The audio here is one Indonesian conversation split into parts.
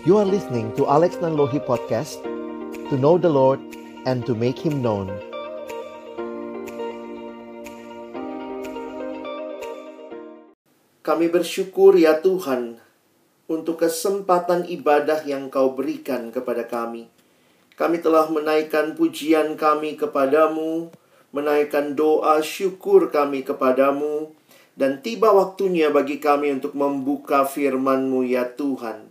You are listening to Alex Nanlohi Podcast To know the Lord and to make Him known Kami bersyukur ya Tuhan untuk kesempatan ibadah yang Kau berikan kepada kami. Kami telah menaikkan pujian kami kepadamu, menaikkan doa syukur kami kepadamu, dan tiba waktunya bagi kami untuk membuka firman-Mu ya Tuhan.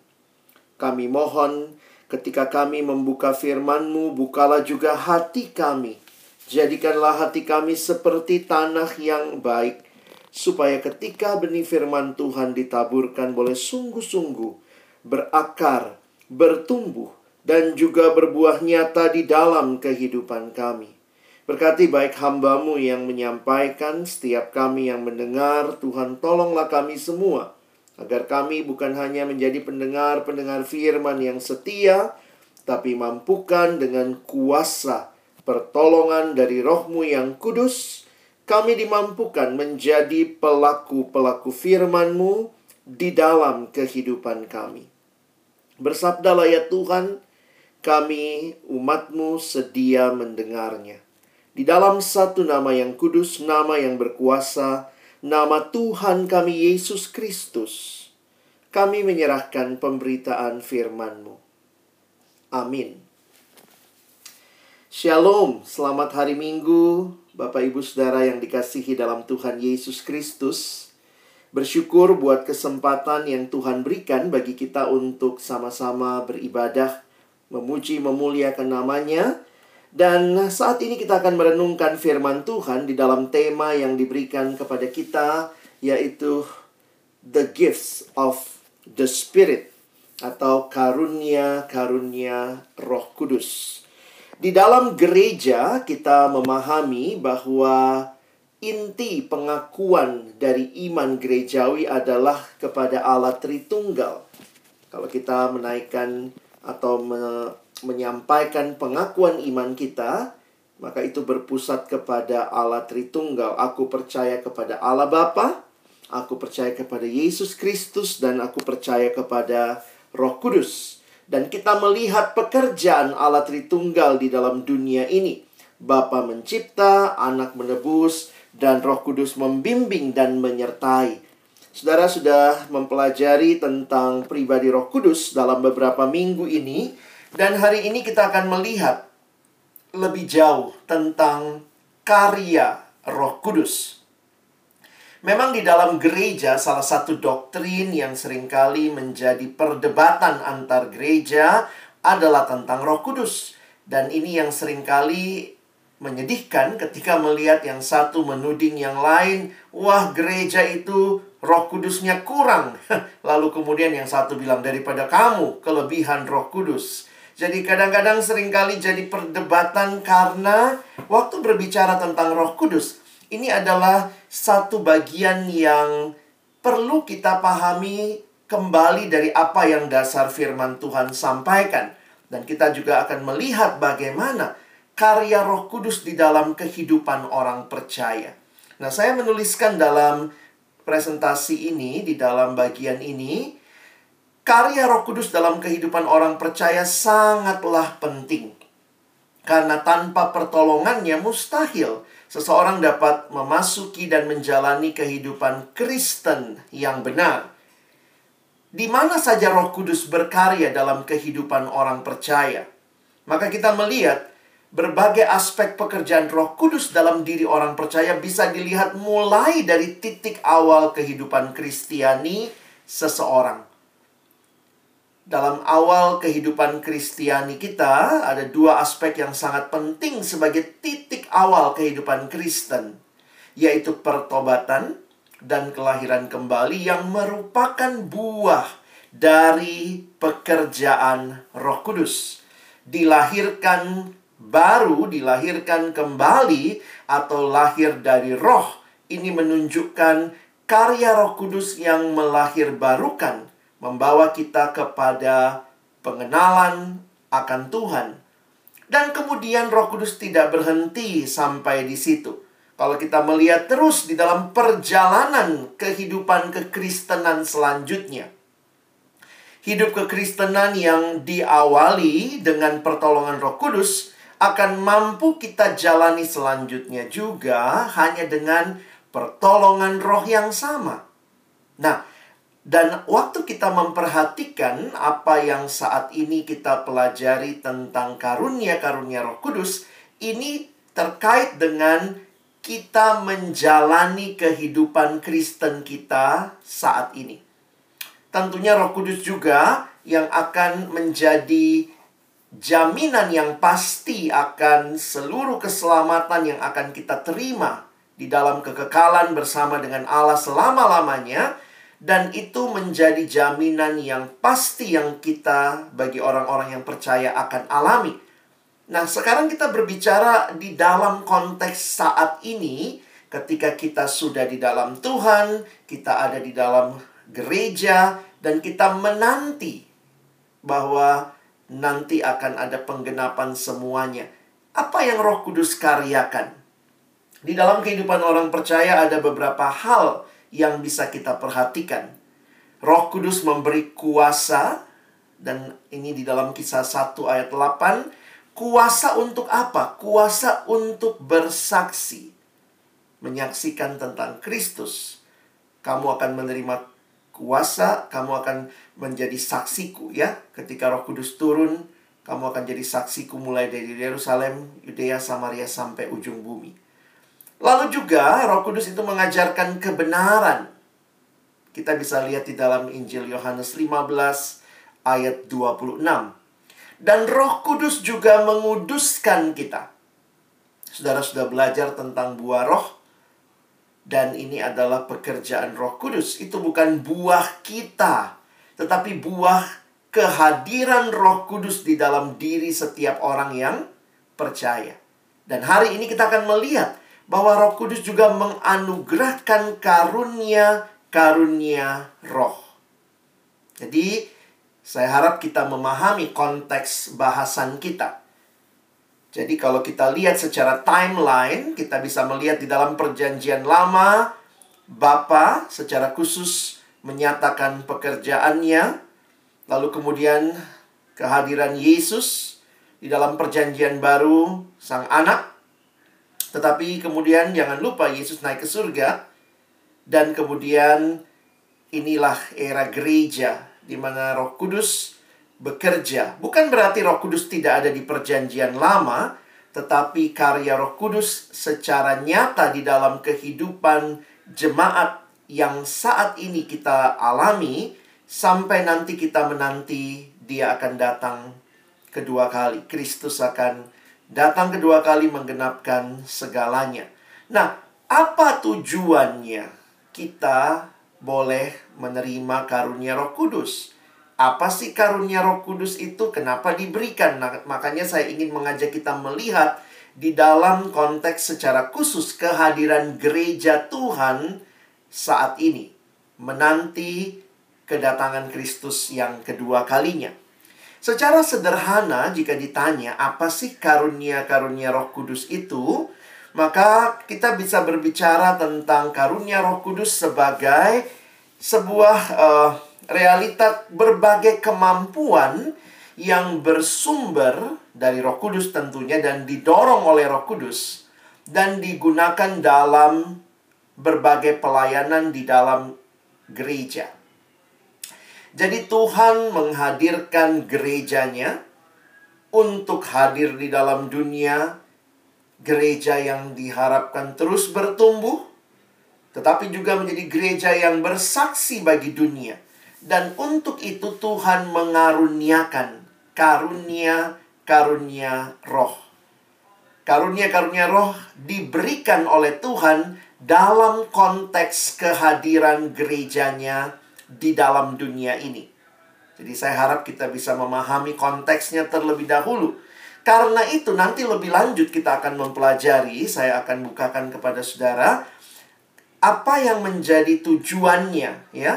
Kami mohon ketika kami membuka firman-Mu, bukalah juga hati kami. Jadikanlah hati kami seperti tanah yang baik, supaya ketika benih firman Tuhan ditaburkan boleh sungguh-sungguh berakar, bertumbuh, dan juga berbuah nyata di dalam kehidupan kami. Berkati baik hambamu yang menyampaikan, setiap kami yang mendengar, Tuhan tolonglah kami semua, agar kami bukan hanya menjadi pendengar-pendengar firman yang setia, tapi mampukan dengan kuasa pertolongan dari rohmu yang kudus, kami dimampukan menjadi pelaku-pelaku firman-Mu di dalam kehidupan kami. Bersabdalah ya Tuhan, kami umat-Mu sedia mendengarnya. Di dalam satu nama yang kudus, nama yang berkuasa, nama Tuhan kami Yesus Kristus, kami menyerahkan pemberitaan firman-Mu. Amin. Shalom, selamat hari Minggu, Bapak Ibu Saudara yang dikasihi dalam Tuhan Yesus Kristus. Bersyukur buat kesempatan yang Tuhan berikan bagi kita untuk sama-sama beribadah, memuji, memuliakan namanya. Dan saat ini kita akan merenungkan firman Tuhan di dalam tema yang diberikan kepada kita, yaitu The Gifts of the Spirit atau karunia-karunia Roh Kudus. Di dalam gereja kita memahami bahwa inti pengakuan dari iman gerejawi adalah kepada Allah Tritunggal. Kalau kita menaikkan atau menyampaikan pengakuan iman kita, maka itu berpusat kepada Allah Tritunggal. Aku percaya kepada Allah Bapa, aku percaya kepada Yesus Kristus dan aku percaya kepada Roh Kudus. Dan kita melihat pekerjaan Allah Tritunggal di dalam dunia ini. Bapa mencipta, anak menebus, dan roh kudus membimbing dan menyertai. Saudara sudah mempelajari tentang pribadi roh kudus dalam beberapa minggu ini. Dan hari ini kita akan melihat lebih jauh tentang karya roh kudus. Memang di dalam gereja salah satu doktrin yang sering kali menjadi perdebatan antar gereja adalah tentang Roh Kudus. Dan ini yang sering kali menyedihkan ketika melihat yang satu menuding yang lain, wah gereja itu Roh Kudusnya kurang. Lalu kemudian yang satu bilang daripada kamu kelebihan Roh Kudus. Jadi kadang-kadang sering kali jadi perdebatan karena waktu berbicara tentang Roh Kudus, ini adalah satu bagian yang perlu kita pahami kembali dari apa yang dasar firman Tuhan sampaikan. Dan kita juga akan melihat bagaimana karya roh kudus di dalam kehidupan orang percaya. Nah, saya menuliskan dalam presentasi ini, di dalam bagian ini, karya roh kudus dalam kehidupan orang percaya sangatlah penting. Karena tanpa pertolongannya mustahil seseorang dapat memasuki dan menjalani kehidupan Kristen yang benar. Di mana saja Roh Kudus berkarya dalam kehidupan orang percaya, maka kita melihat berbagai aspek pekerjaan Roh Kudus dalam diri orang percaya bisa dilihat mulai dari titik awal kehidupan Kristiani seseorang dalam awal kehidupan Kristiani kita ada dua aspek yang sangat penting sebagai titik awal kehidupan Kristen, yaitu pertobatan dan kelahiran kembali yang merupakan buah dari pekerjaan Roh Kudus. Dilahirkan baru, dilahirkan kembali atau lahir dari roh. Ini menunjukkan karya Roh Kudus yang melahir barukan membawa kita kepada pengenalan akan Tuhan. Dan kemudian Roh Kudus tidak berhenti sampai di situ. Kalau kita melihat terus di dalam perjalanan kehidupan kekristenan selanjutnya, Hidup kekristenan yang diawali dengan pertolongan Roh Kudus akan mampu kita jalani selanjutnya juga hanya dengan pertolongan Roh yang sama. Nah, dan waktu kita memperhatikan apa yang saat ini kita pelajari tentang karunia-karunia Roh Kudus, ini terkait dengan kita menjalani kehidupan Kristen kita saat ini. Tentunya Roh Kudus juga yang akan menjadi jaminan yang pasti akan seluruh keselamatan yang akan kita terima di dalam kekekalan bersama dengan Allah selama-lamanya dan itu menjadi jaminan yang pasti yang kita bagi orang-orang yang percaya akan alami. Nah, sekarang kita berbicara di dalam konteks saat ini ketika kita sudah di dalam Tuhan, kita ada di dalam gereja dan kita menanti bahwa nanti akan ada penggenapan semuanya. Apa yang Roh Kudus karyakan? Di dalam kehidupan orang percaya ada beberapa hal yang bisa kita perhatikan. Roh Kudus memberi kuasa dan ini di dalam kisah 1 ayat 8 kuasa untuk apa? Kuasa untuk bersaksi. Menyaksikan tentang Kristus. Kamu akan menerima kuasa, kamu akan menjadi saksiku ya. Ketika Roh Kudus turun, kamu akan jadi saksiku mulai dari Yerusalem, Yudea, Samaria sampai ujung bumi. Lalu juga Roh Kudus itu mengajarkan kebenaran. Kita bisa lihat di dalam Injil Yohanes 15 ayat 26. Dan Roh Kudus juga menguduskan kita. Saudara sudah belajar tentang buah roh dan ini adalah pekerjaan Roh Kudus. Itu bukan buah kita, tetapi buah kehadiran Roh Kudus di dalam diri setiap orang yang percaya. Dan hari ini kita akan melihat bahwa Roh Kudus juga menganugerahkan karunia-karunia roh. Jadi, saya harap kita memahami konteks bahasan kita. Jadi kalau kita lihat secara timeline, kita bisa melihat di dalam perjanjian lama, Bapa secara khusus menyatakan pekerjaannya, lalu kemudian kehadiran Yesus di dalam perjanjian baru, sang anak. Tetapi kemudian jangan lupa Yesus naik ke surga, dan kemudian inilah era gereja di mana Roh Kudus bekerja. Bukan berarti Roh Kudus tidak ada di Perjanjian Lama, tetapi karya Roh Kudus secara nyata di dalam kehidupan jemaat yang saat ini kita alami sampai nanti kita menanti dia akan datang kedua kali. Kristus akan datang kedua kali menggenapkan segalanya. Nah, apa tujuannya kita boleh menerima karunia Roh Kudus? Apa sih karunia Roh Kudus itu? Kenapa diberikan? Nah, makanya saya ingin mengajak kita melihat di dalam konteks secara khusus kehadiran gereja Tuhan saat ini menanti kedatangan Kristus yang kedua kalinya. Secara sederhana jika ditanya apa sih karunia-karunia Roh Kudus itu, maka kita bisa berbicara tentang karunia Roh Kudus sebagai sebuah uh, realita berbagai kemampuan yang bersumber dari Roh Kudus tentunya dan didorong oleh Roh Kudus dan digunakan dalam berbagai pelayanan di dalam gereja. Jadi Tuhan menghadirkan gerejanya untuk hadir di dalam dunia gereja yang diharapkan terus bertumbuh tetapi juga menjadi gereja yang bersaksi bagi dunia dan untuk itu Tuhan mengaruniakan karunia-karunia roh. Karunia-karunia roh diberikan oleh Tuhan dalam konteks kehadiran gerejanya di dalam dunia ini. Jadi saya harap kita bisa memahami konteksnya terlebih dahulu. Karena itu nanti lebih lanjut kita akan mempelajari, saya akan bukakan kepada saudara apa yang menjadi tujuannya ya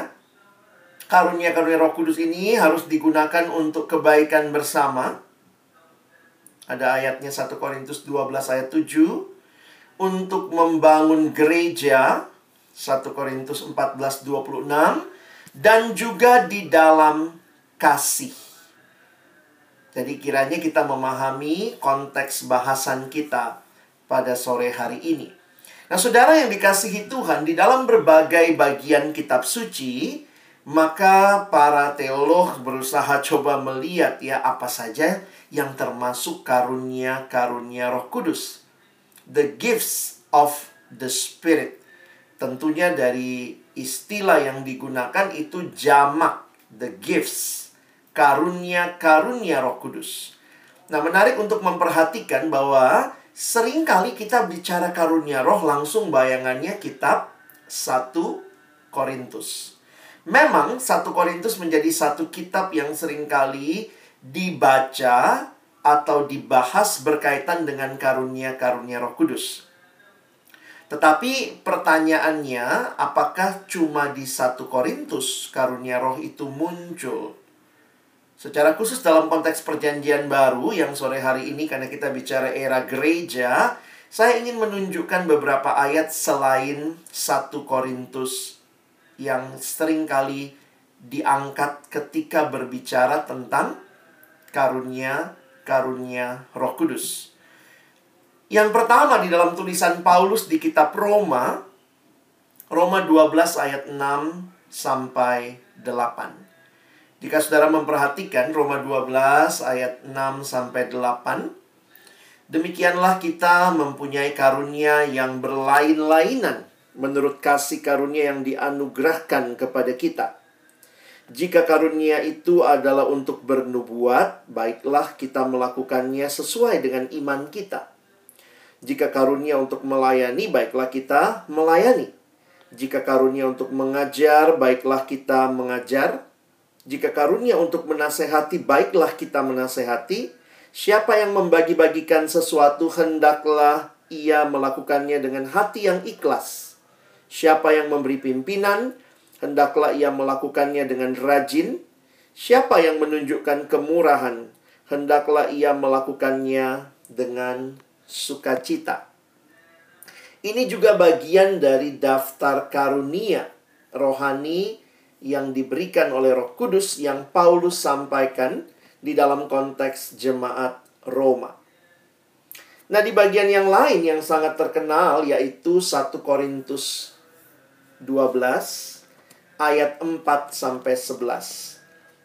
karunia-karunia Roh Kudus ini harus digunakan untuk kebaikan bersama. Ada ayatnya 1 Korintus 12 ayat 7 untuk membangun gereja 1 Korintus 14 26 dan juga di dalam kasih. Jadi kiranya kita memahami konteks bahasan kita pada sore hari ini. Nah, saudara yang dikasihi Tuhan, di dalam berbagai bagian kitab suci, maka para teolog berusaha coba melihat ya apa saja yang termasuk karunia-karunia Roh Kudus. The gifts of the Spirit. Tentunya dari istilah yang digunakan itu jamak, the gifts, karunia-karunia Roh Kudus. Nah, menarik untuk memperhatikan bahwa sering kali kita bicara karunia roh langsung bayangannya kitab 1 Korintus. Memang 1 Korintus menjadi satu kitab yang sering kali dibaca atau dibahas berkaitan dengan karunia-karunia Roh Kudus. Tetapi pertanyaannya, apakah cuma di 1 Korintus karunia roh itu muncul? Secara khusus dalam konteks perjanjian baru yang sore hari ini karena kita bicara era gereja, saya ingin menunjukkan beberapa ayat selain 1 Korintus yang sering kali diangkat ketika berbicara tentang karunia karunia Roh Kudus. Yang pertama di dalam tulisan Paulus di kitab Roma Roma 12 ayat 6 sampai 8. Jika saudara memperhatikan Roma 12 ayat 6 sampai 8, demikianlah kita mempunyai karunia yang berlain-lainan menurut kasih karunia yang dianugerahkan kepada kita. Jika karunia itu adalah untuk bernubuat, baiklah kita melakukannya sesuai dengan iman kita. Jika karunia untuk melayani, baiklah kita melayani. Jika karunia untuk mengajar, baiklah kita mengajar. Jika karunia untuk menasehati, baiklah kita menasehati. Siapa yang membagi-bagikan sesuatu, hendaklah ia melakukannya dengan hati yang ikhlas. Siapa yang memberi pimpinan, hendaklah ia melakukannya dengan rajin. Siapa yang menunjukkan kemurahan, hendaklah ia melakukannya dengan sukacita. Ini juga bagian dari daftar karunia rohani yang diberikan oleh Roh Kudus yang Paulus sampaikan di dalam konteks jemaat Roma. Nah, di bagian yang lain yang sangat terkenal yaitu 1 Korintus 12 ayat 4 sampai 11.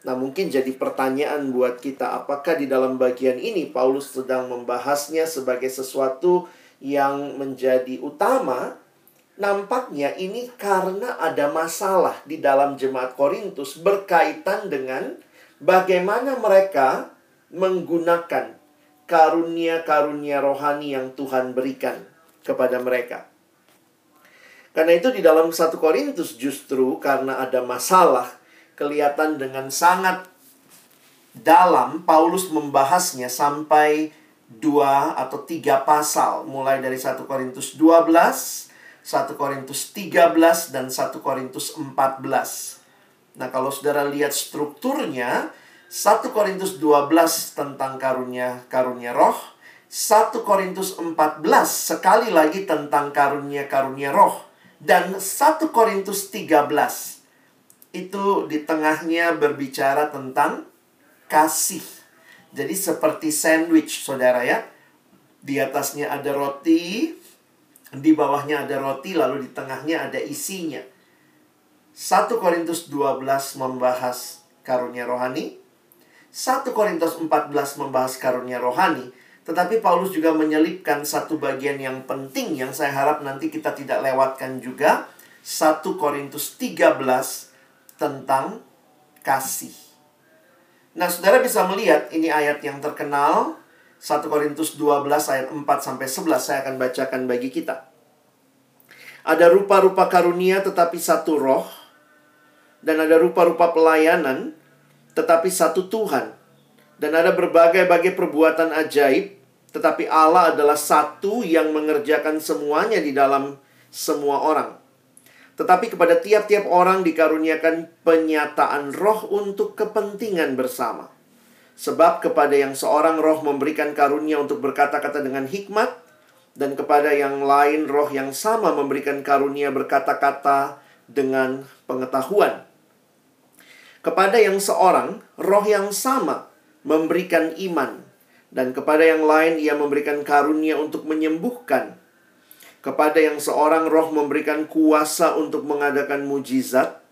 Nah, mungkin jadi pertanyaan buat kita apakah di dalam bagian ini Paulus sedang membahasnya sebagai sesuatu yang menjadi utama Nampaknya ini karena ada masalah di dalam jemaat Korintus berkaitan dengan bagaimana mereka menggunakan karunia-karunia rohani yang Tuhan berikan kepada mereka. Karena itu di dalam satu Korintus justru karena ada masalah kelihatan dengan sangat dalam Paulus membahasnya sampai dua atau tiga pasal mulai dari 1 Korintus 12 1 Korintus 13 dan 1 Korintus 14. Nah, kalau saudara lihat strukturnya, 1 Korintus 12 tentang karunia karunia roh, 1 Korintus 14 sekali lagi tentang karunia-karunia roh dan 1 Korintus 13 itu di tengahnya berbicara tentang kasih. Jadi seperti sandwich Saudara ya. Di atasnya ada roti, di bawahnya ada roti, lalu di tengahnya ada isinya. 1 Korintus 12 membahas karunia rohani. 1 Korintus 14 membahas karunia rohani. Tetapi Paulus juga menyelipkan satu bagian yang penting yang saya harap nanti kita tidak lewatkan juga. 1 Korintus 13 tentang kasih. Nah, saudara bisa melihat ini ayat yang terkenal 1 Korintus 12 ayat 4 sampai 11 saya akan bacakan bagi kita. Ada rupa-rupa karunia tetapi satu roh dan ada rupa-rupa pelayanan tetapi satu Tuhan. Dan ada berbagai-bagai perbuatan ajaib tetapi Allah adalah satu yang mengerjakan semuanya di dalam semua orang. Tetapi kepada tiap-tiap orang dikaruniakan penyataan roh untuk kepentingan bersama. Sebab kepada yang seorang roh memberikan karunia untuk berkata-kata dengan hikmat, dan kepada yang lain roh yang sama memberikan karunia berkata-kata dengan pengetahuan. Kepada yang seorang, roh yang sama memberikan iman. Dan kepada yang lain ia memberikan karunia untuk menyembuhkan. Kepada yang seorang roh memberikan kuasa untuk mengadakan mujizat.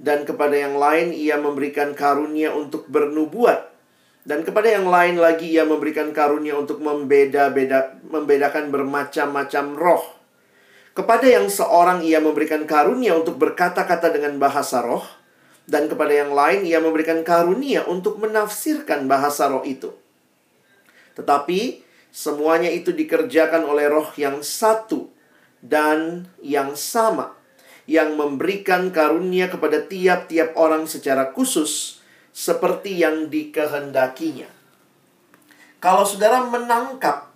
Dan kepada yang lain ia memberikan karunia untuk bernubuat. Dan kepada yang lain lagi ia memberikan karunia untuk membeda-beda membedakan bermacam-macam roh. Kepada yang seorang ia memberikan karunia untuk berkata-kata dengan bahasa roh dan kepada yang lain ia memberikan karunia untuk menafsirkan bahasa roh itu. Tetapi semuanya itu dikerjakan oleh roh yang satu dan yang sama yang memberikan karunia kepada tiap-tiap orang secara khusus seperti yang dikehendakinya. Kalau saudara menangkap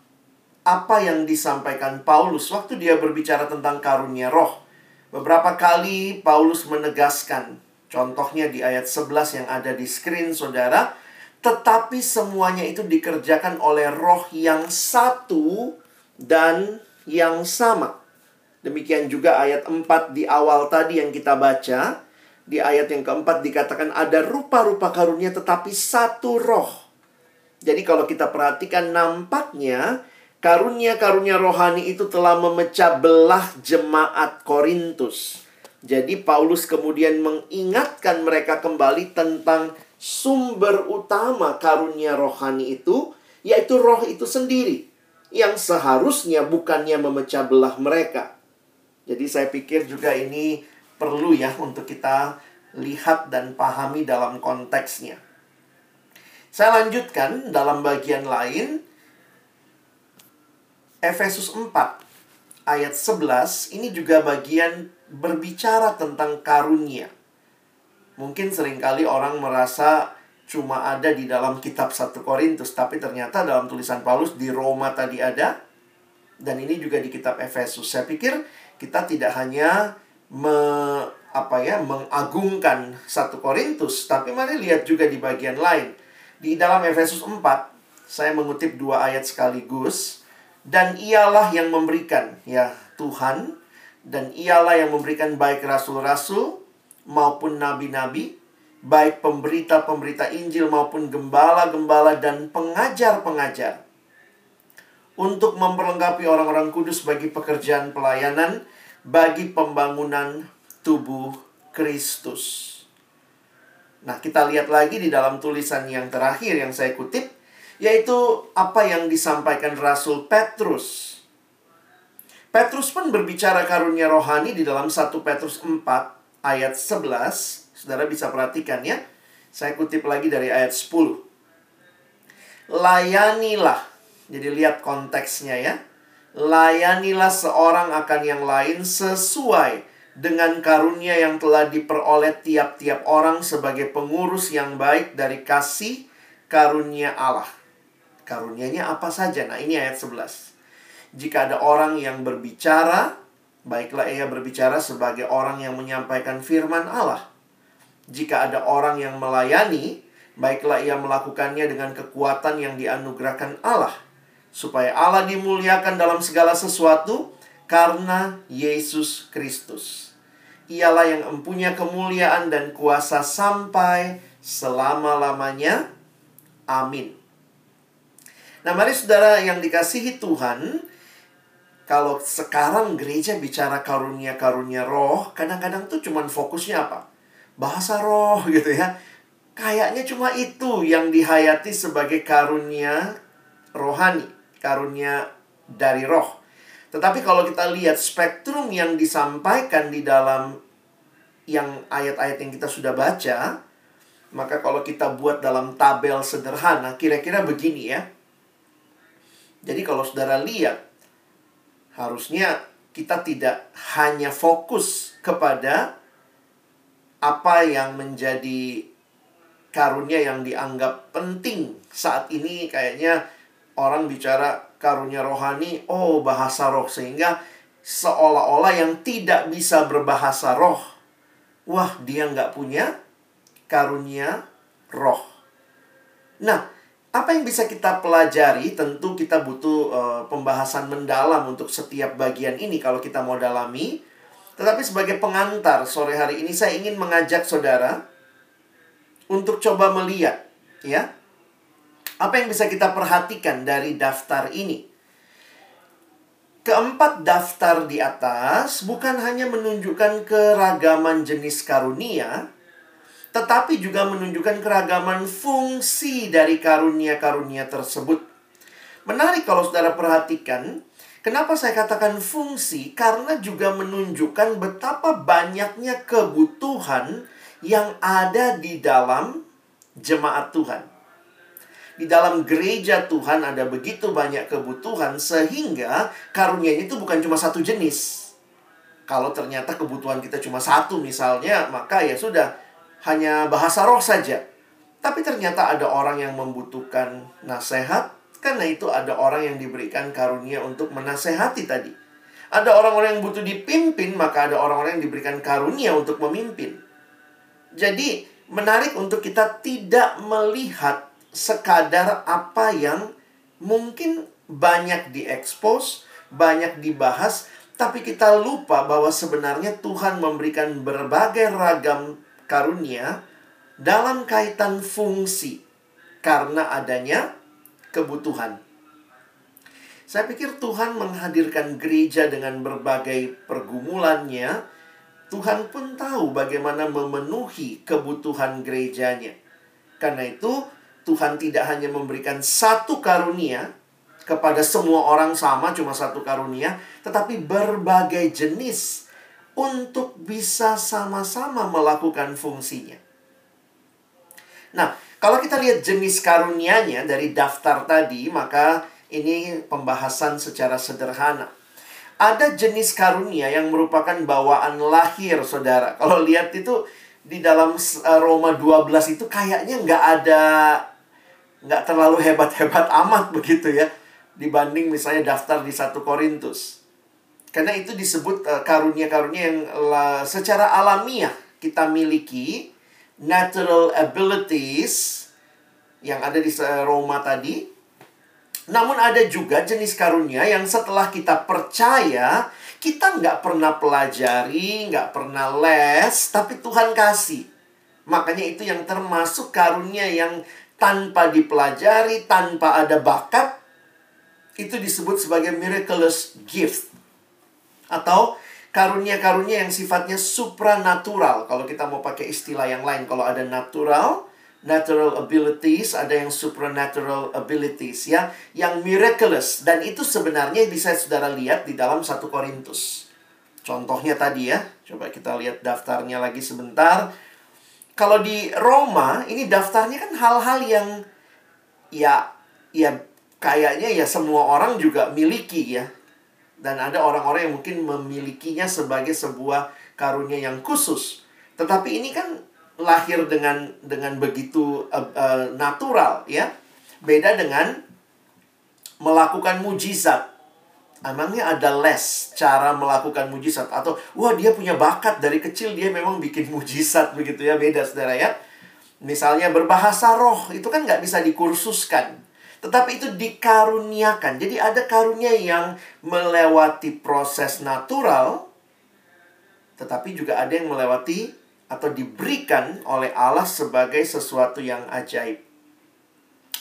apa yang disampaikan Paulus waktu dia berbicara tentang karunia roh, beberapa kali Paulus menegaskan Contohnya di ayat 11 yang ada di screen saudara. Tetapi semuanya itu dikerjakan oleh roh yang satu dan yang sama. Demikian juga ayat 4 di awal tadi yang kita baca. Di ayat yang keempat dikatakan ada rupa-rupa karunia tetapi satu roh. Jadi kalau kita perhatikan nampaknya karunia-karunia rohani itu telah memecah belah jemaat Korintus. Jadi Paulus kemudian mengingatkan mereka kembali tentang sumber utama karunia rohani itu, yaitu roh itu sendiri yang seharusnya bukannya memecah belah mereka. Jadi saya pikir juga ini perlu ya untuk kita lihat dan pahami dalam konteksnya. Saya lanjutkan dalam bagian lain Efesus 4 ayat 11 ini juga bagian berbicara tentang karunia. Mungkin sering kali orang merasa cuma ada di dalam kitab 1 Korintus, tapi ternyata dalam tulisan Paulus di Roma tadi ada, dan ini juga di kitab Efesus. Saya pikir kita tidak hanya me, apa ya, mengagungkan 1 Korintus, tapi mari lihat juga di bagian lain. Di dalam Efesus 4, saya mengutip dua ayat sekaligus, dan ialah yang memberikan, ya Tuhan, dan ialah yang memberikan baik rasul-rasul maupun nabi-nabi, baik pemberita-pemberita Injil maupun gembala-gembala dan pengajar-pengajar untuk memperlengkapi orang-orang kudus bagi pekerjaan pelayanan bagi pembangunan tubuh Kristus. Nah, kita lihat lagi di dalam tulisan yang terakhir yang saya kutip yaitu apa yang disampaikan Rasul Petrus Petrus pun berbicara karunia rohani di dalam 1 Petrus 4 ayat 11. Saudara bisa perhatikan ya. Saya kutip lagi dari ayat 10. Layanilah. Jadi lihat konteksnya ya. Layanilah seorang akan yang lain sesuai dengan karunia yang telah diperoleh tiap-tiap orang sebagai pengurus yang baik dari kasih karunia Allah. Karunianya apa saja? Nah, ini ayat 11 jika ada orang yang berbicara, baiklah ia berbicara sebagai orang yang menyampaikan firman Allah. Jika ada orang yang melayani, baiklah ia melakukannya dengan kekuatan yang dianugerahkan Allah, supaya Allah dimuliakan dalam segala sesuatu karena Yesus Kristus. Ialah yang mempunyai kemuliaan dan kuasa sampai selama-lamanya. Amin. Nah, mari saudara yang dikasihi Tuhan, kalau sekarang gereja bicara karunia-karunia roh, kadang-kadang tuh cuman fokusnya apa? Bahasa roh gitu ya. Kayaknya cuma itu yang dihayati sebagai karunia rohani, karunia dari roh. Tetapi kalau kita lihat spektrum yang disampaikan di dalam yang ayat-ayat yang kita sudah baca, maka kalau kita buat dalam tabel sederhana, kira-kira begini ya. Jadi kalau saudara lihat harusnya kita tidak hanya fokus kepada apa yang menjadi karunia yang dianggap penting saat ini. Kayaknya orang bicara karunia rohani oh bahasa roh sehingga seolah-olah yang tidak bisa berbahasa roh wah dia nggak punya karunia roh. Nah apa yang bisa kita pelajari? Tentu kita butuh uh, pembahasan mendalam untuk setiap bagian ini kalau kita mau dalami. Tetapi sebagai pengantar sore hari ini saya ingin mengajak saudara untuk coba melihat ya. Apa yang bisa kita perhatikan dari daftar ini? Keempat daftar di atas bukan hanya menunjukkan keragaman jenis karunia, tetapi juga menunjukkan keragaman fungsi dari karunia-karunia tersebut. Menarik kalau saudara perhatikan, kenapa saya katakan fungsi? Karena juga menunjukkan betapa banyaknya kebutuhan yang ada di dalam jemaat Tuhan di dalam gereja Tuhan ada begitu banyak kebutuhan sehingga karunia itu bukan cuma satu jenis. Kalau ternyata kebutuhan kita cuma satu misalnya, maka ya sudah hanya bahasa roh saja. Tapi ternyata ada orang yang membutuhkan nasihat, karena itu ada orang yang diberikan karunia untuk menasehati tadi. Ada orang-orang yang butuh dipimpin, maka ada orang-orang yang diberikan karunia untuk memimpin. Jadi, menarik untuk kita tidak melihat sekadar apa yang mungkin banyak diekspos, banyak dibahas, tapi kita lupa bahwa sebenarnya Tuhan memberikan berbagai ragam karunia dalam kaitan fungsi karena adanya kebutuhan. Saya pikir Tuhan menghadirkan gereja dengan berbagai pergumulannya. Tuhan pun tahu bagaimana memenuhi kebutuhan gerejanya. Karena itu, Tuhan tidak hanya memberikan satu karunia kepada semua orang sama, cuma satu karunia, tetapi berbagai jenis untuk bisa sama-sama melakukan fungsinya. Nah, kalau kita lihat jenis karunianya dari daftar tadi, maka ini pembahasan secara sederhana. Ada jenis karunia yang merupakan bawaan lahir, saudara. Kalau lihat itu di dalam eh, Roma 12 itu kayaknya nggak ada nggak terlalu hebat-hebat amat begitu ya dibanding misalnya daftar di satu Korintus. Karena itu disebut uh, karunia-karunia yang uh, secara alamiah kita miliki natural abilities yang ada di Roma tadi. Namun ada juga jenis karunia yang setelah kita percaya, kita nggak pernah pelajari, nggak pernah les, tapi Tuhan kasih. Makanya itu yang termasuk karunia yang tanpa dipelajari, tanpa ada bakat, itu disebut sebagai miraculous gift. Atau karunia-karunia yang sifatnya supranatural. Kalau kita mau pakai istilah yang lain, kalau ada natural, natural abilities, ada yang supernatural abilities ya, yang miraculous dan itu sebenarnya bisa Saudara lihat di dalam satu Korintus. Contohnya tadi ya, coba kita lihat daftarnya lagi sebentar. Kalau di Roma ini daftarnya kan hal-hal yang ya ya kayaknya ya semua orang juga miliki ya. Dan ada orang-orang yang mungkin memilikinya sebagai sebuah karunia yang khusus. Tetapi ini kan lahir dengan dengan begitu uh, uh, natural ya. Beda dengan melakukan mujizat Emangnya ada les cara melakukan mujizat atau wah dia punya bakat dari kecil dia memang bikin mujizat begitu ya beda saudara ya. Misalnya berbahasa roh itu kan nggak bisa dikursuskan. Tetapi itu dikaruniakan. Jadi ada karunia yang melewati proses natural. Tetapi juga ada yang melewati atau diberikan oleh Allah sebagai sesuatu yang ajaib.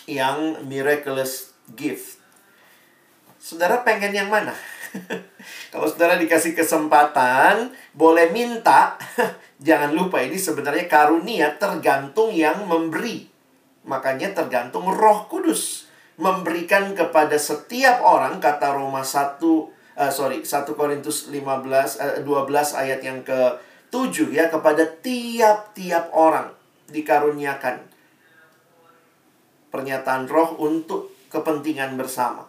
Yang miraculous gift. Saudara pengen yang mana? Kalau saudara dikasih kesempatan, boleh minta. Jangan lupa ini sebenarnya karunia tergantung yang memberi. Makanya tergantung Roh Kudus memberikan kepada setiap orang kata Roma 1 uh, eh, sorry 1 Korintus 15 uh, 12 ayat yang ke 7 ya kepada tiap-tiap orang dikaruniakan pernyataan roh untuk kepentingan bersama.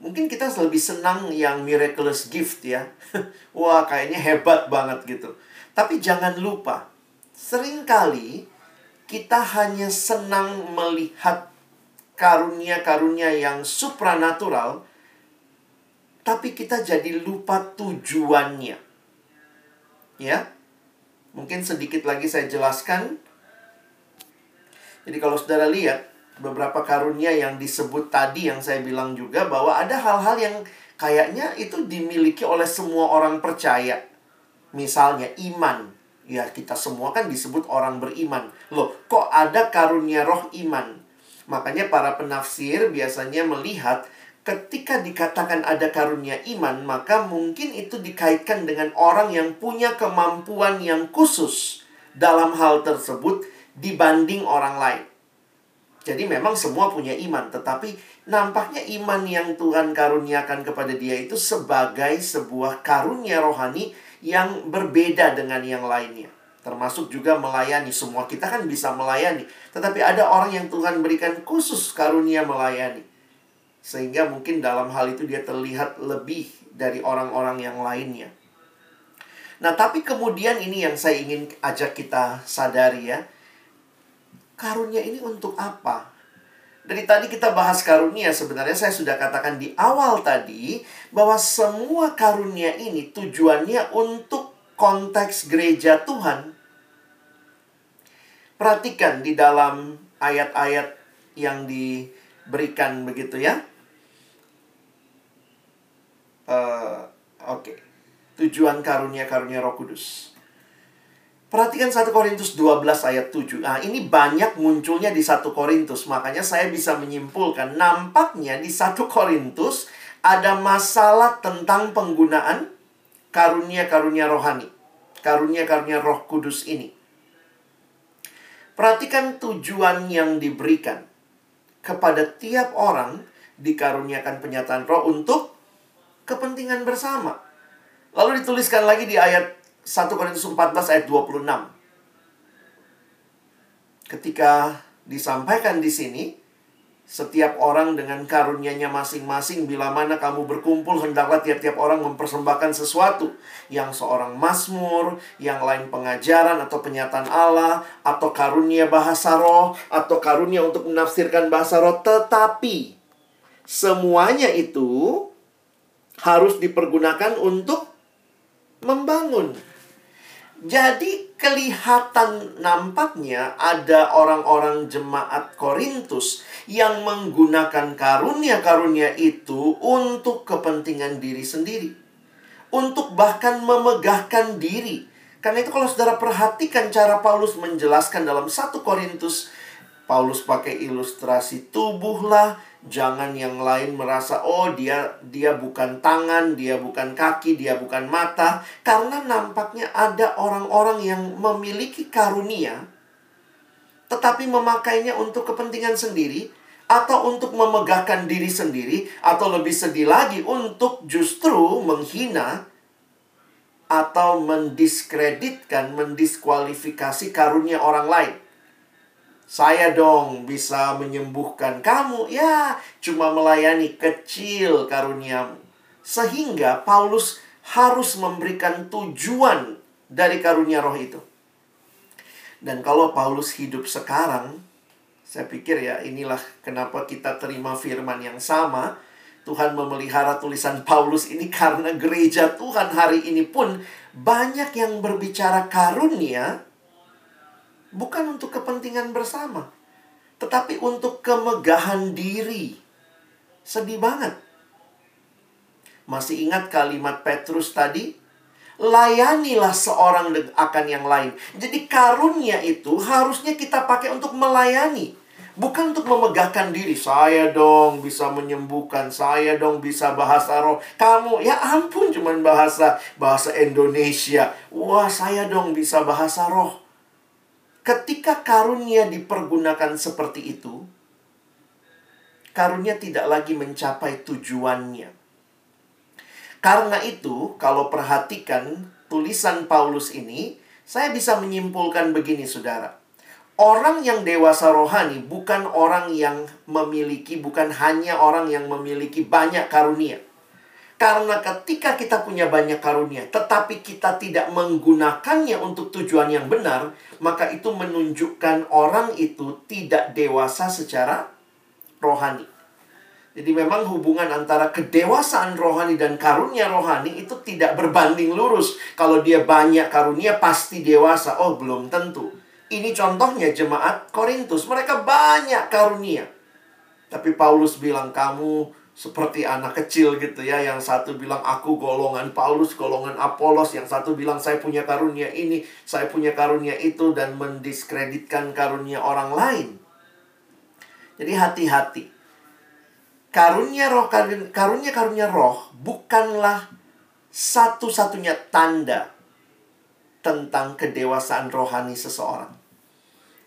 Mungkin kita lebih senang yang miraculous gift ya. Wah, kayaknya hebat banget gitu. Tapi jangan lupa, sering kali kita hanya senang melihat karunia-karunia yang supranatural, tapi kita jadi lupa tujuannya. Ya, mungkin sedikit lagi saya jelaskan. Jadi kalau saudara lihat, beberapa karunia yang disebut tadi yang saya bilang juga bahwa ada hal-hal yang kayaknya itu dimiliki oleh semua orang percaya. Misalnya iman, Ya, kita semua kan disebut orang beriman. Loh, kok ada karunia roh iman? Makanya para penafsir biasanya melihat ketika dikatakan ada karunia iman, maka mungkin itu dikaitkan dengan orang yang punya kemampuan yang khusus dalam hal tersebut dibanding orang lain. Jadi memang semua punya iman, tetapi nampaknya iman yang Tuhan karuniakan kepada dia itu sebagai sebuah karunia rohani yang berbeda dengan yang lainnya. Termasuk juga melayani. Semua kita kan bisa melayani. Tetapi ada orang yang Tuhan berikan khusus karunia melayani. Sehingga mungkin dalam hal itu dia terlihat lebih dari orang-orang yang lainnya. Nah, tapi kemudian ini yang saya ingin ajak kita sadari ya karunia ini untuk apa? Dari tadi kita bahas karunia, sebenarnya saya sudah katakan di awal tadi bahwa semua karunia ini tujuannya untuk konteks gereja Tuhan. Perhatikan di dalam ayat-ayat yang diberikan begitu ya. Uh, Oke, okay. tujuan karunia-karunia Roh Kudus. Perhatikan 1 Korintus 12 ayat 7. Nah, ini banyak munculnya di 1 Korintus. Makanya saya bisa menyimpulkan, nampaknya di 1 Korintus ada masalah tentang penggunaan karunia-karunia rohani. Karunia-karunia roh kudus ini. Perhatikan tujuan yang diberikan. Kepada tiap orang dikaruniakan penyataan roh untuk kepentingan bersama. Lalu dituliskan lagi di ayat 1 Korintus 14 ayat 26. Ketika disampaikan di sini, setiap orang dengan karunia-Nya masing-masing bila mana kamu berkumpul hendaklah tiap-tiap orang mempersembahkan sesuatu. Yang seorang mazmur, yang lain pengajaran atau penyataan Allah atau karunia bahasa roh atau karunia untuk menafsirkan bahasa roh. Tetapi semuanya itu harus dipergunakan untuk membangun jadi kelihatan nampaknya ada orang-orang jemaat Korintus yang menggunakan karunia-karunia itu untuk kepentingan diri sendiri. Untuk bahkan memegahkan diri. Karena itu kalau saudara perhatikan cara Paulus menjelaskan dalam 1 Korintus, Paulus pakai ilustrasi tubuhlah, Jangan yang lain merasa oh dia dia bukan tangan, dia bukan kaki, dia bukan mata karena nampaknya ada orang-orang yang memiliki karunia tetapi memakainya untuk kepentingan sendiri atau untuk memegahkan diri sendiri atau lebih sedih lagi untuk justru menghina atau mendiskreditkan, mendiskualifikasi karunia orang lain. Saya dong bisa menyembuhkan kamu. Ya, cuma melayani kecil karuniamu. Sehingga Paulus harus memberikan tujuan dari karunia roh itu. Dan kalau Paulus hidup sekarang, saya pikir ya inilah kenapa kita terima firman yang sama. Tuhan memelihara tulisan Paulus ini karena gereja Tuhan hari ini pun banyak yang berbicara karunia, bukan untuk kepentingan bersama, tetapi untuk kemegahan diri. Sedih banget. Masih ingat kalimat Petrus tadi? Layanilah seorang akan yang lain. Jadi karunia itu harusnya kita pakai untuk melayani. Bukan untuk memegahkan diri. Saya dong bisa menyembuhkan. Saya dong bisa bahasa roh. Kamu, ya ampun cuman bahasa bahasa Indonesia. Wah, saya dong bisa bahasa roh. Ketika karunia dipergunakan seperti itu, karunia tidak lagi mencapai tujuannya. Karena itu, kalau perhatikan tulisan Paulus ini, saya bisa menyimpulkan begini, saudara. Orang yang dewasa rohani bukan orang yang memiliki, bukan hanya orang yang memiliki banyak karunia karena ketika kita punya banyak karunia, tetapi kita tidak menggunakannya untuk tujuan yang benar, maka itu menunjukkan orang itu tidak dewasa secara rohani. Jadi memang hubungan antara kedewasaan rohani dan karunia rohani itu tidak berbanding lurus. Kalau dia banyak karunia pasti dewasa. Oh, belum tentu. Ini contohnya jemaat Korintus. Mereka banyak karunia. Tapi Paulus bilang kamu seperti anak kecil gitu ya yang satu bilang aku golongan Paulus golongan Apolos. Yang satu bilang saya punya karunia ini saya punya karunia itu dan mendiskreditkan karunia orang lain. Jadi hati-hati. Karunia roh karunia karunia roh bukanlah satu-satunya tanda tentang kedewasaan rohani seseorang.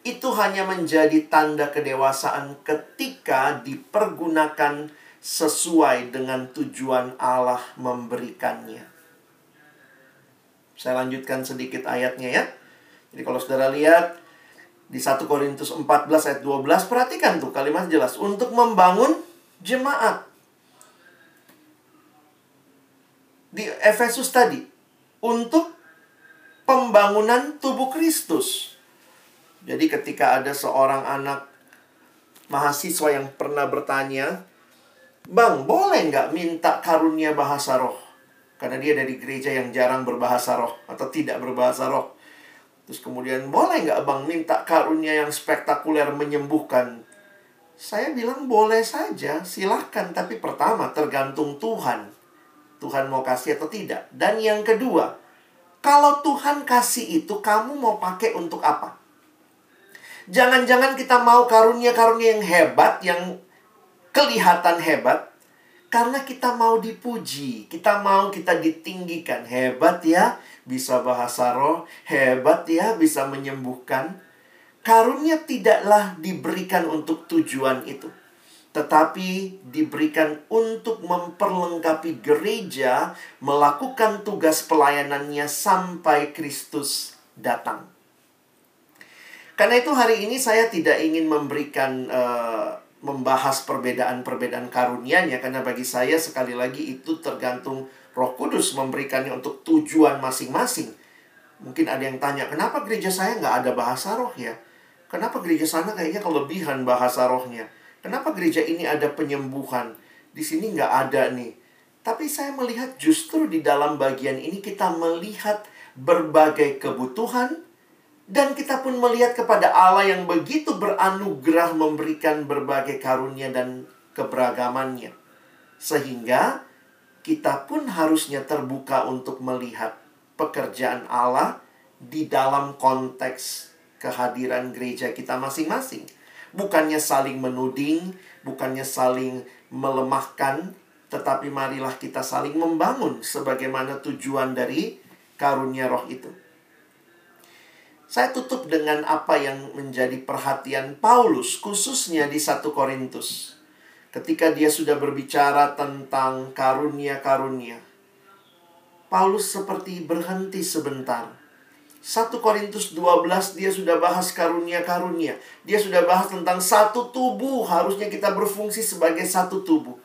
Itu hanya menjadi tanda kedewasaan ketika dipergunakan sesuai dengan tujuan Allah memberikannya. Saya lanjutkan sedikit ayatnya ya. Jadi kalau saudara lihat di 1 Korintus 14 ayat 12 perhatikan tuh kalimat jelas untuk membangun jemaat. Di Efesus tadi untuk pembangunan tubuh Kristus. Jadi ketika ada seorang anak mahasiswa yang pernah bertanya, Bang, boleh nggak minta karunia bahasa roh? Karena dia dari gereja yang jarang berbahasa roh atau tidak berbahasa roh. Terus kemudian, boleh nggak bang minta karunia yang spektakuler menyembuhkan? Saya bilang boleh saja, silahkan. Tapi pertama, tergantung Tuhan. Tuhan mau kasih atau tidak. Dan yang kedua, kalau Tuhan kasih itu, kamu mau pakai untuk apa? Jangan-jangan kita mau karunia-karunia yang hebat, yang kelihatan hebat karena kita mau dipuji, kita mau kita ditinggikan. Hebat ya, bisa bahasa roh, hebat ya, bisa menyembuhkan. Karunia tidaklah diberikan untuk tujuan itu, tetapi diberikan untuk memperlengkapi gereja melakukan tugas pelayanannya sampai Kristus datang. Karena itu hari ini saya tidak ingin memberikan uh, membahas perbedaan-perbedaan karunia-Nya karena bagi saya sekali lagi itu tergantung Roh Kudus memberikannya untuk tujuan masing-masing. Mungkin ada yang tanya, kenapa gereja saya nggak ada bahasa roh ya? Kenapa gereja sana kayaknya kelebihan bahasa rohnya? Kenapa gereja ini ada penyembuhan? Di sini nggak ada nih. Tapi saya melihat justru di dalam bagian ini kita melihat berbagai kebutuhan, dan kita pun melihat kepada Allah yang begitu beranugerah memberikan berbagai karunia dan keberagamannya. Sehingga kita pun harusnya terbuka untuk melihat pekerjaan Allah di dalam konteks kehadiran gereja kita masing-masing. Bukannya saling menuding, bukannya saling melemahkan, tetapi marilah kita saling membangun sebagaimana tujuan dari karunia roh itu. Saya tutup dengan apa yang menjadi perhatian Paulus, khususnya di satu Korintus. Ketika dia sudah berbicara tentang karunia-karunia, Paulus seperti berhenti sebentar. 1 Korintus 12 dia sudah bahas karunia-karunia. Dia sudah bahas tentang satu tubuh, harusnya kita berfungsi sebagai satu tubuh.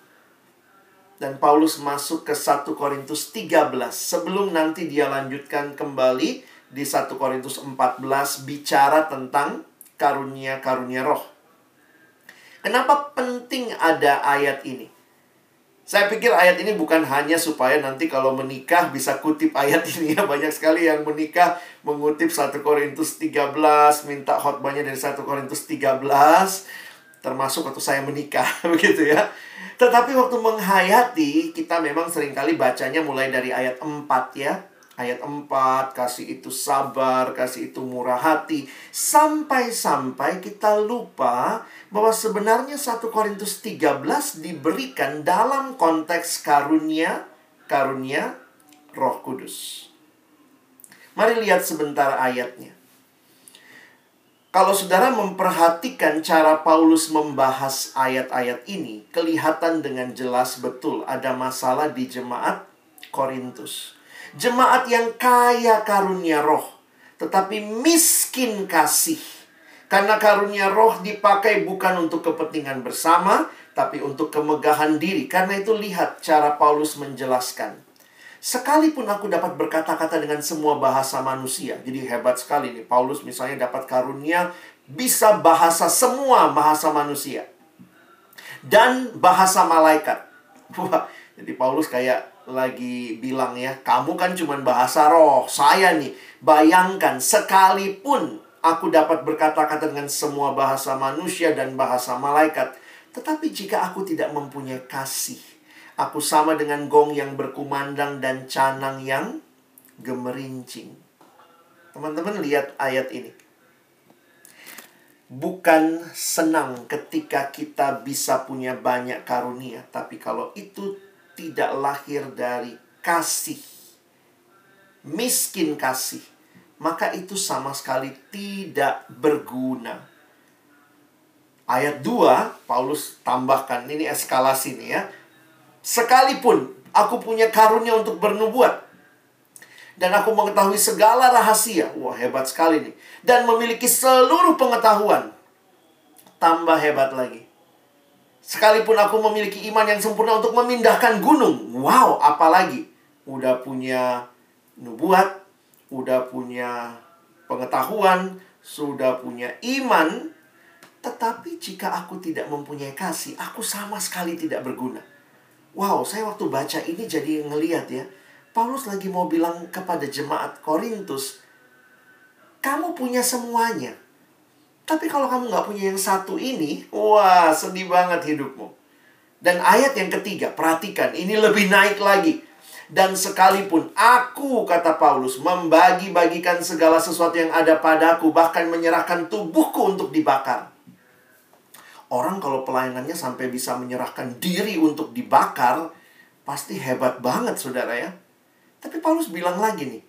Dan Paulus masuk ke 1 Korintus 13 sebelum nanti dia lanjutkan kembali di 1 Korintus 14 bicara tentang karunia-karunia roh. Kenapa penting ada ayat ini? Saya pikir ayat ini bukan hanya supaya nanti kalau menikah bisa kutip ayat ini ya. Banyak sekali yang menikah mengutip 1 Korintus 13, minta khotbahnya dari 1 Korintus 13, termasuk waktu saya menikah, begitu ya. Tetapi waktu menghayati, kita memang sering kali bacanya mulai dari ayat 4 ya ayat 4, kasih itu sabar, kasih itu murah hati. Sampai-sampai kita lupa bahwa sebenarnya 1 Korintus 13 diberikan dalam konteks karunia, karunia roh kudus. Mari lihat sebentar ayatnya. Kalau saudara memperhatikan cara Paulus membahas ayat-ayat ini, kelihatan dengan jelas betul ada masalah di jemaat Korintus. Jemaat yang kaya karunia roh, tetapi miskin kasih. Karena karunia roh dipakai bukan untuk kepentingan bersama, tapi untuk kemegahan diri. Karena itu lihat cara Paulus menjelaskan. Sekalipun aku dapat berkata-kata dengan semua bahasa manusia. Jadi hebat sekali nih. Paulus misalnya dapat karunia bisa bahasa semua bahasa manusia. Dan bahasa malaikat. Wah, jadi Paulus kayak lagi bilang ya, kamu kan cuma bahasa roh. Saya nih, bayangkan sekalipun aku dapat berkata-kata dengan semua bahasa manusia dan bahasa malaikat, Tetapi jika aku tidak mempunyai kasih, aku sama dengan gong yang berkumandang dan canang yang gemerincing. Teman-teman lihat ayat ini. Bukan senang ketika kita bisa punya banyak karunia, tapi kalau itu tidak lahir dari kasih, miskin kasih, maka itu sama sekali tidak berguna. Ayat 2, Paulus tambahkan, ini eskalasi nih ya. Sekalipun aku punya karunia untuk bernubuat, dan aku mengetahui segala rahasia. Wah, hebat sekali nih. Dan memiliki seluruh pengetahuan. Tambah hebat lagi. Sekalipun aku memiliki iman yang sempurna untuk memindahkan gunung. Wow, apalagi? Udah punya nubuat, udah punya pengetahuan, sudah punya iman, tetapi jika aku tidak mempunyai kasih, aku sama sekali tidak berguna. Wow, saya waktu baca ini jadi ngeliat ya. Paulus lagi mau bilang kepada jemaat Korintus, kamu punya semuanya. Tapi kalau kamu nggak punya yang satu ini, wah sedih banget hidupmu. Dan ayat yang ketiga, perhatikan, ini lebih naik lagi. Dan sekalipun aku, kata Paulus, membagi-bagikan segala sesuatu yang ada padaku, bahkan menyerahkan tubuhku untuk dibakar Orang kalau pelayanannya sampai bisa menyerahkan diri untuk dibakar, pasti hebat banget saudara ya. Tapi Paulus bilang lagi nih,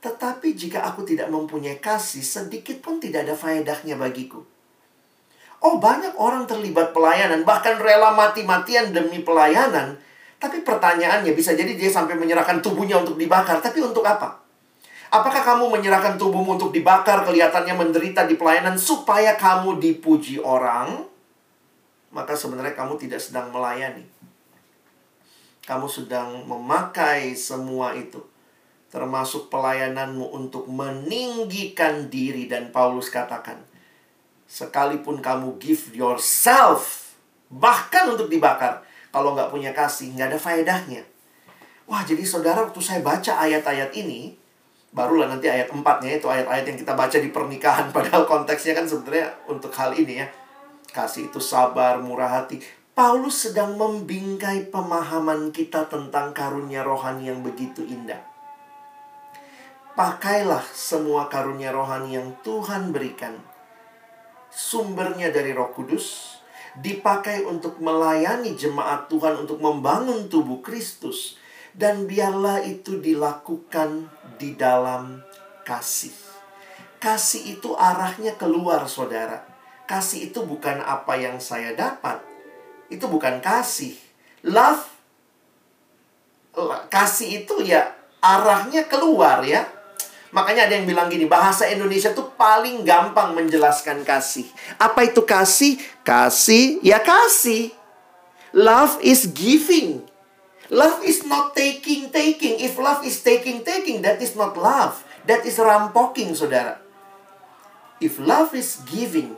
tetapi jika aku tidak mempunyai kasih, sedikit pun tidak ada faedahnya bagiku. Oh banyak orang terlibat pelayanan, bahkan rela mati-matian demi pelayanan. Tapi pertanyaannya bisa jadi dia sampai menyerahkan tubuhnya untuk dibakar. Tapi untuk apa? Apakah kamu menyerahkan tubuhmu untuk dibakar, kelihatannya menderita di pelayanan supaya kamu dipuji orang? Maka sebenarnya kamu tidak sedang melayani. Kamu sedang memakai semua itu. Termasuk pelayananmu untuk meninggikan diri. Dan Paulus katakan, sekalipun kamu give yourself, bahkan untuk dibakar, kalau nggak punya kasih, nggak ada faedahnya. Wah, jadi saudara, waktu saya baca ayat-ayat ini, barulah nanti ayat 4-nya itu ayat-ayat yang kita baca di pernikahan padahal konteksnya kan sebenarnya untuk hal ini ya. Kasih itu sabar, murah hati. Paulus sedang membingkai pemahaman kita tentang karunia rohani yang begitu indah. Pakailah semua karunia rohani yang Tuhan berikan. Sumbernya dari Roh Kudus, dipakai untuk melayani jemaat Tuhan untuk membangun tubuh Kristus dan biarlah itu dilakukan di dalam kasih. Kasih itu arahnya keluar, saudara. Kasih itu bukan apa yang saya dapat, itu bukan kasih. Love, kasih itu ya arahnya keluar ya. Makanya ada yang bilang gini, bahasa Indonesia tuh paling gampang menjelaskan kasih. Apa itu kasih? Kasih, ya kasih. Love is giving. Love is not taking, taking. If love is taking, taking, that is not love. That is rampoking, saudara. If love is giving,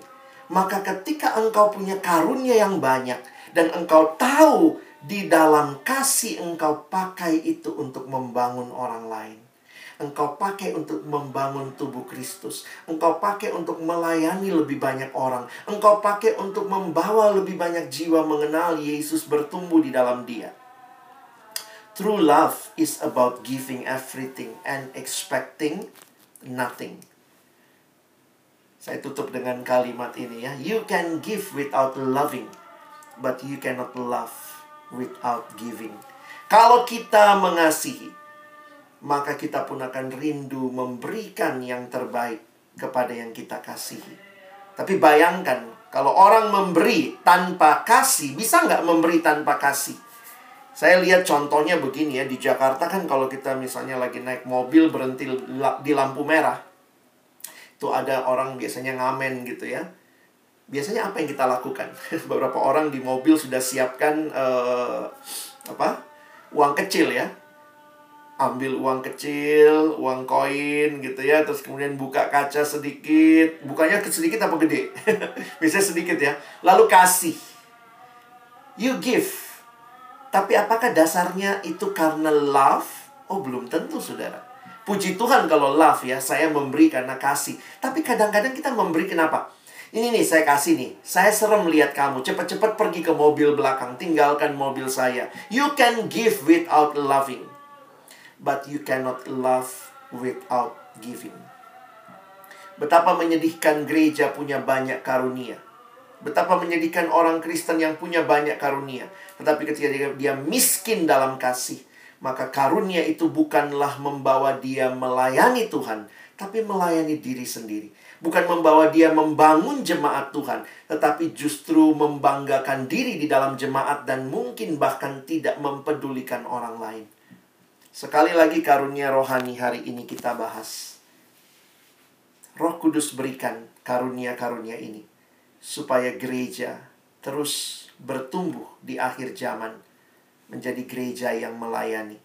maka ketika engkau punya karunia yang banyak dan engkau tahu di dalam kasih engkau pakai itu untuk membangun orang lain. Engkau pakai untuk membangun tubuh Kristus. Engkau pakai untuk melayani lebih banyak orang. Engkau pakai untuk membawa lebih banyak jiwa mengenal Yesus bertumbuh di dalam dia. True love is about giving everything and expecting nothing. Saya tutup dengan kalimat ini ya. You can give without loving, but you cannot love without giving. Kalau kita mengasihi, maka kita pun akan rindu memberikan yang terbaik kepada yang kita kasihi. Tapi bayangkan, kalau orang memberi tanpa kasih, bisa nggak memberi tanpa kasih? Saya lihat contohnya begini ya, di Jakarta kan kalau kita misalnya lagi naik mobil berhenti di lampu merah. Itu ada orang biasanya ngamen gitu ya. Biasanya apa yang kita lakukan? Beberapa orang di mobil sudah siapkan uh, apa? uang kecil ya. Ambil uang kecil, uang koin gitu ya, terus kemudian buka kaca sedikit. Bukanya sedikit apa gede? Biasanya sedikit ya. Lalu kasih. You give tapi apakah dasarnya itu karena love? Oh, belum tentu, saudara. Puji Tuhan kalau love ya, saya memberi karena kasih. Tapi kadang-kadang kita memberi kenapa? Ini nih saya kasih nih. Saya serem melihat kamu. Cepat-cepat pergi ke mobil belakang. Tinggalkan mobil saya. You can give without loving. But you cannot love without giving. Betapa menyedihkan gereja punya banyak karunia. Betapa menyedihkan orang Kristen yang punya banyak karunia. Tetapi ketika dia, dia miskin dalam kasih, maka karunia itu bukanlah membawa dia melayani Tuhan, tapi melayani diri sendiri. Bukan membawa dia membangun jemaat Tuhan, tetapi justru membanggakan diri di dalam jemaat dan mungkin bahkan tidak mempedulikan orang lain. Sekali lagi karunia rohani hari ini kita bahas. Roh Kudus berikan karunia-karunia ini supaya gereja terus bertumbuh di akhir zaman menjadi gereja yang melayani.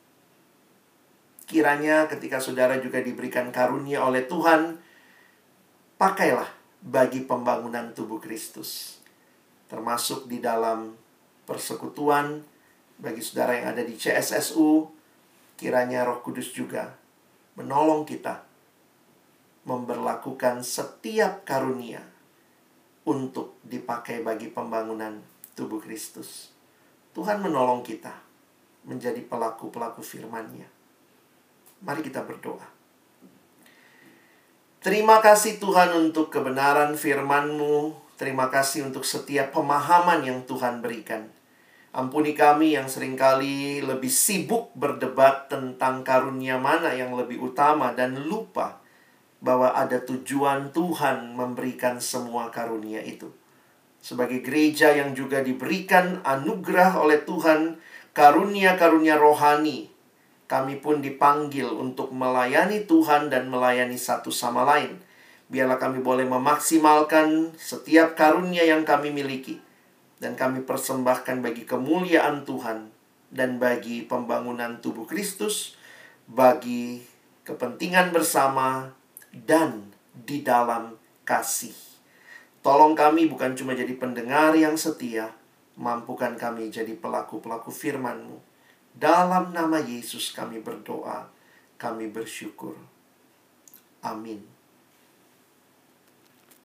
Kiranya ketika saudara juga diberikan karunia oleh Tuhan, pakailah bagi pembangunan tubuh Kristus. Termasuk di dalam persekutuan bagi saudara yang ada di CSSU, kiranya Roh Kudus juga menolong kita memberlakukan setiap karunia untuk dipakai bagi pembangunan tubuh Kristus. Tuhan menolong kita menjadi pelaku-pelaku firman-Nya. Mari kita berdoa. Terima kasih Tuhan untuk kebenaran firman-Mu. Terima kasih untuk setiap pemahaman yang Tuhan berikan. Ampuni kami yang sering kali lebih sibuk berdebat tentang karunia mana yang lebih utama dan lupa bahwa ada tujuan Tuhan memberikan semua karunia itu. Sebagai gereja yang juga diberikan anugerah oleh Tuhan karunia-karunia rohani kami pun dipanggil untuk melayani Tuhan dan melayani satu sama lain. Biarlah kami boleh memaksimalkan setiap karunia yang kami miliki, dan kami persembahkan bagi kemuliaan Tuhan dan bagi pembangunan tubuh Kristus, bagi kepentingan bersama, dan di dalam kasih. Tolong kami bukan cuma jadi pendengar yang setia, mampukan kami jadi pelaku-pelaku firman-Mu dalam nama Yesus kami berdoa, kami bersyukur. Amin.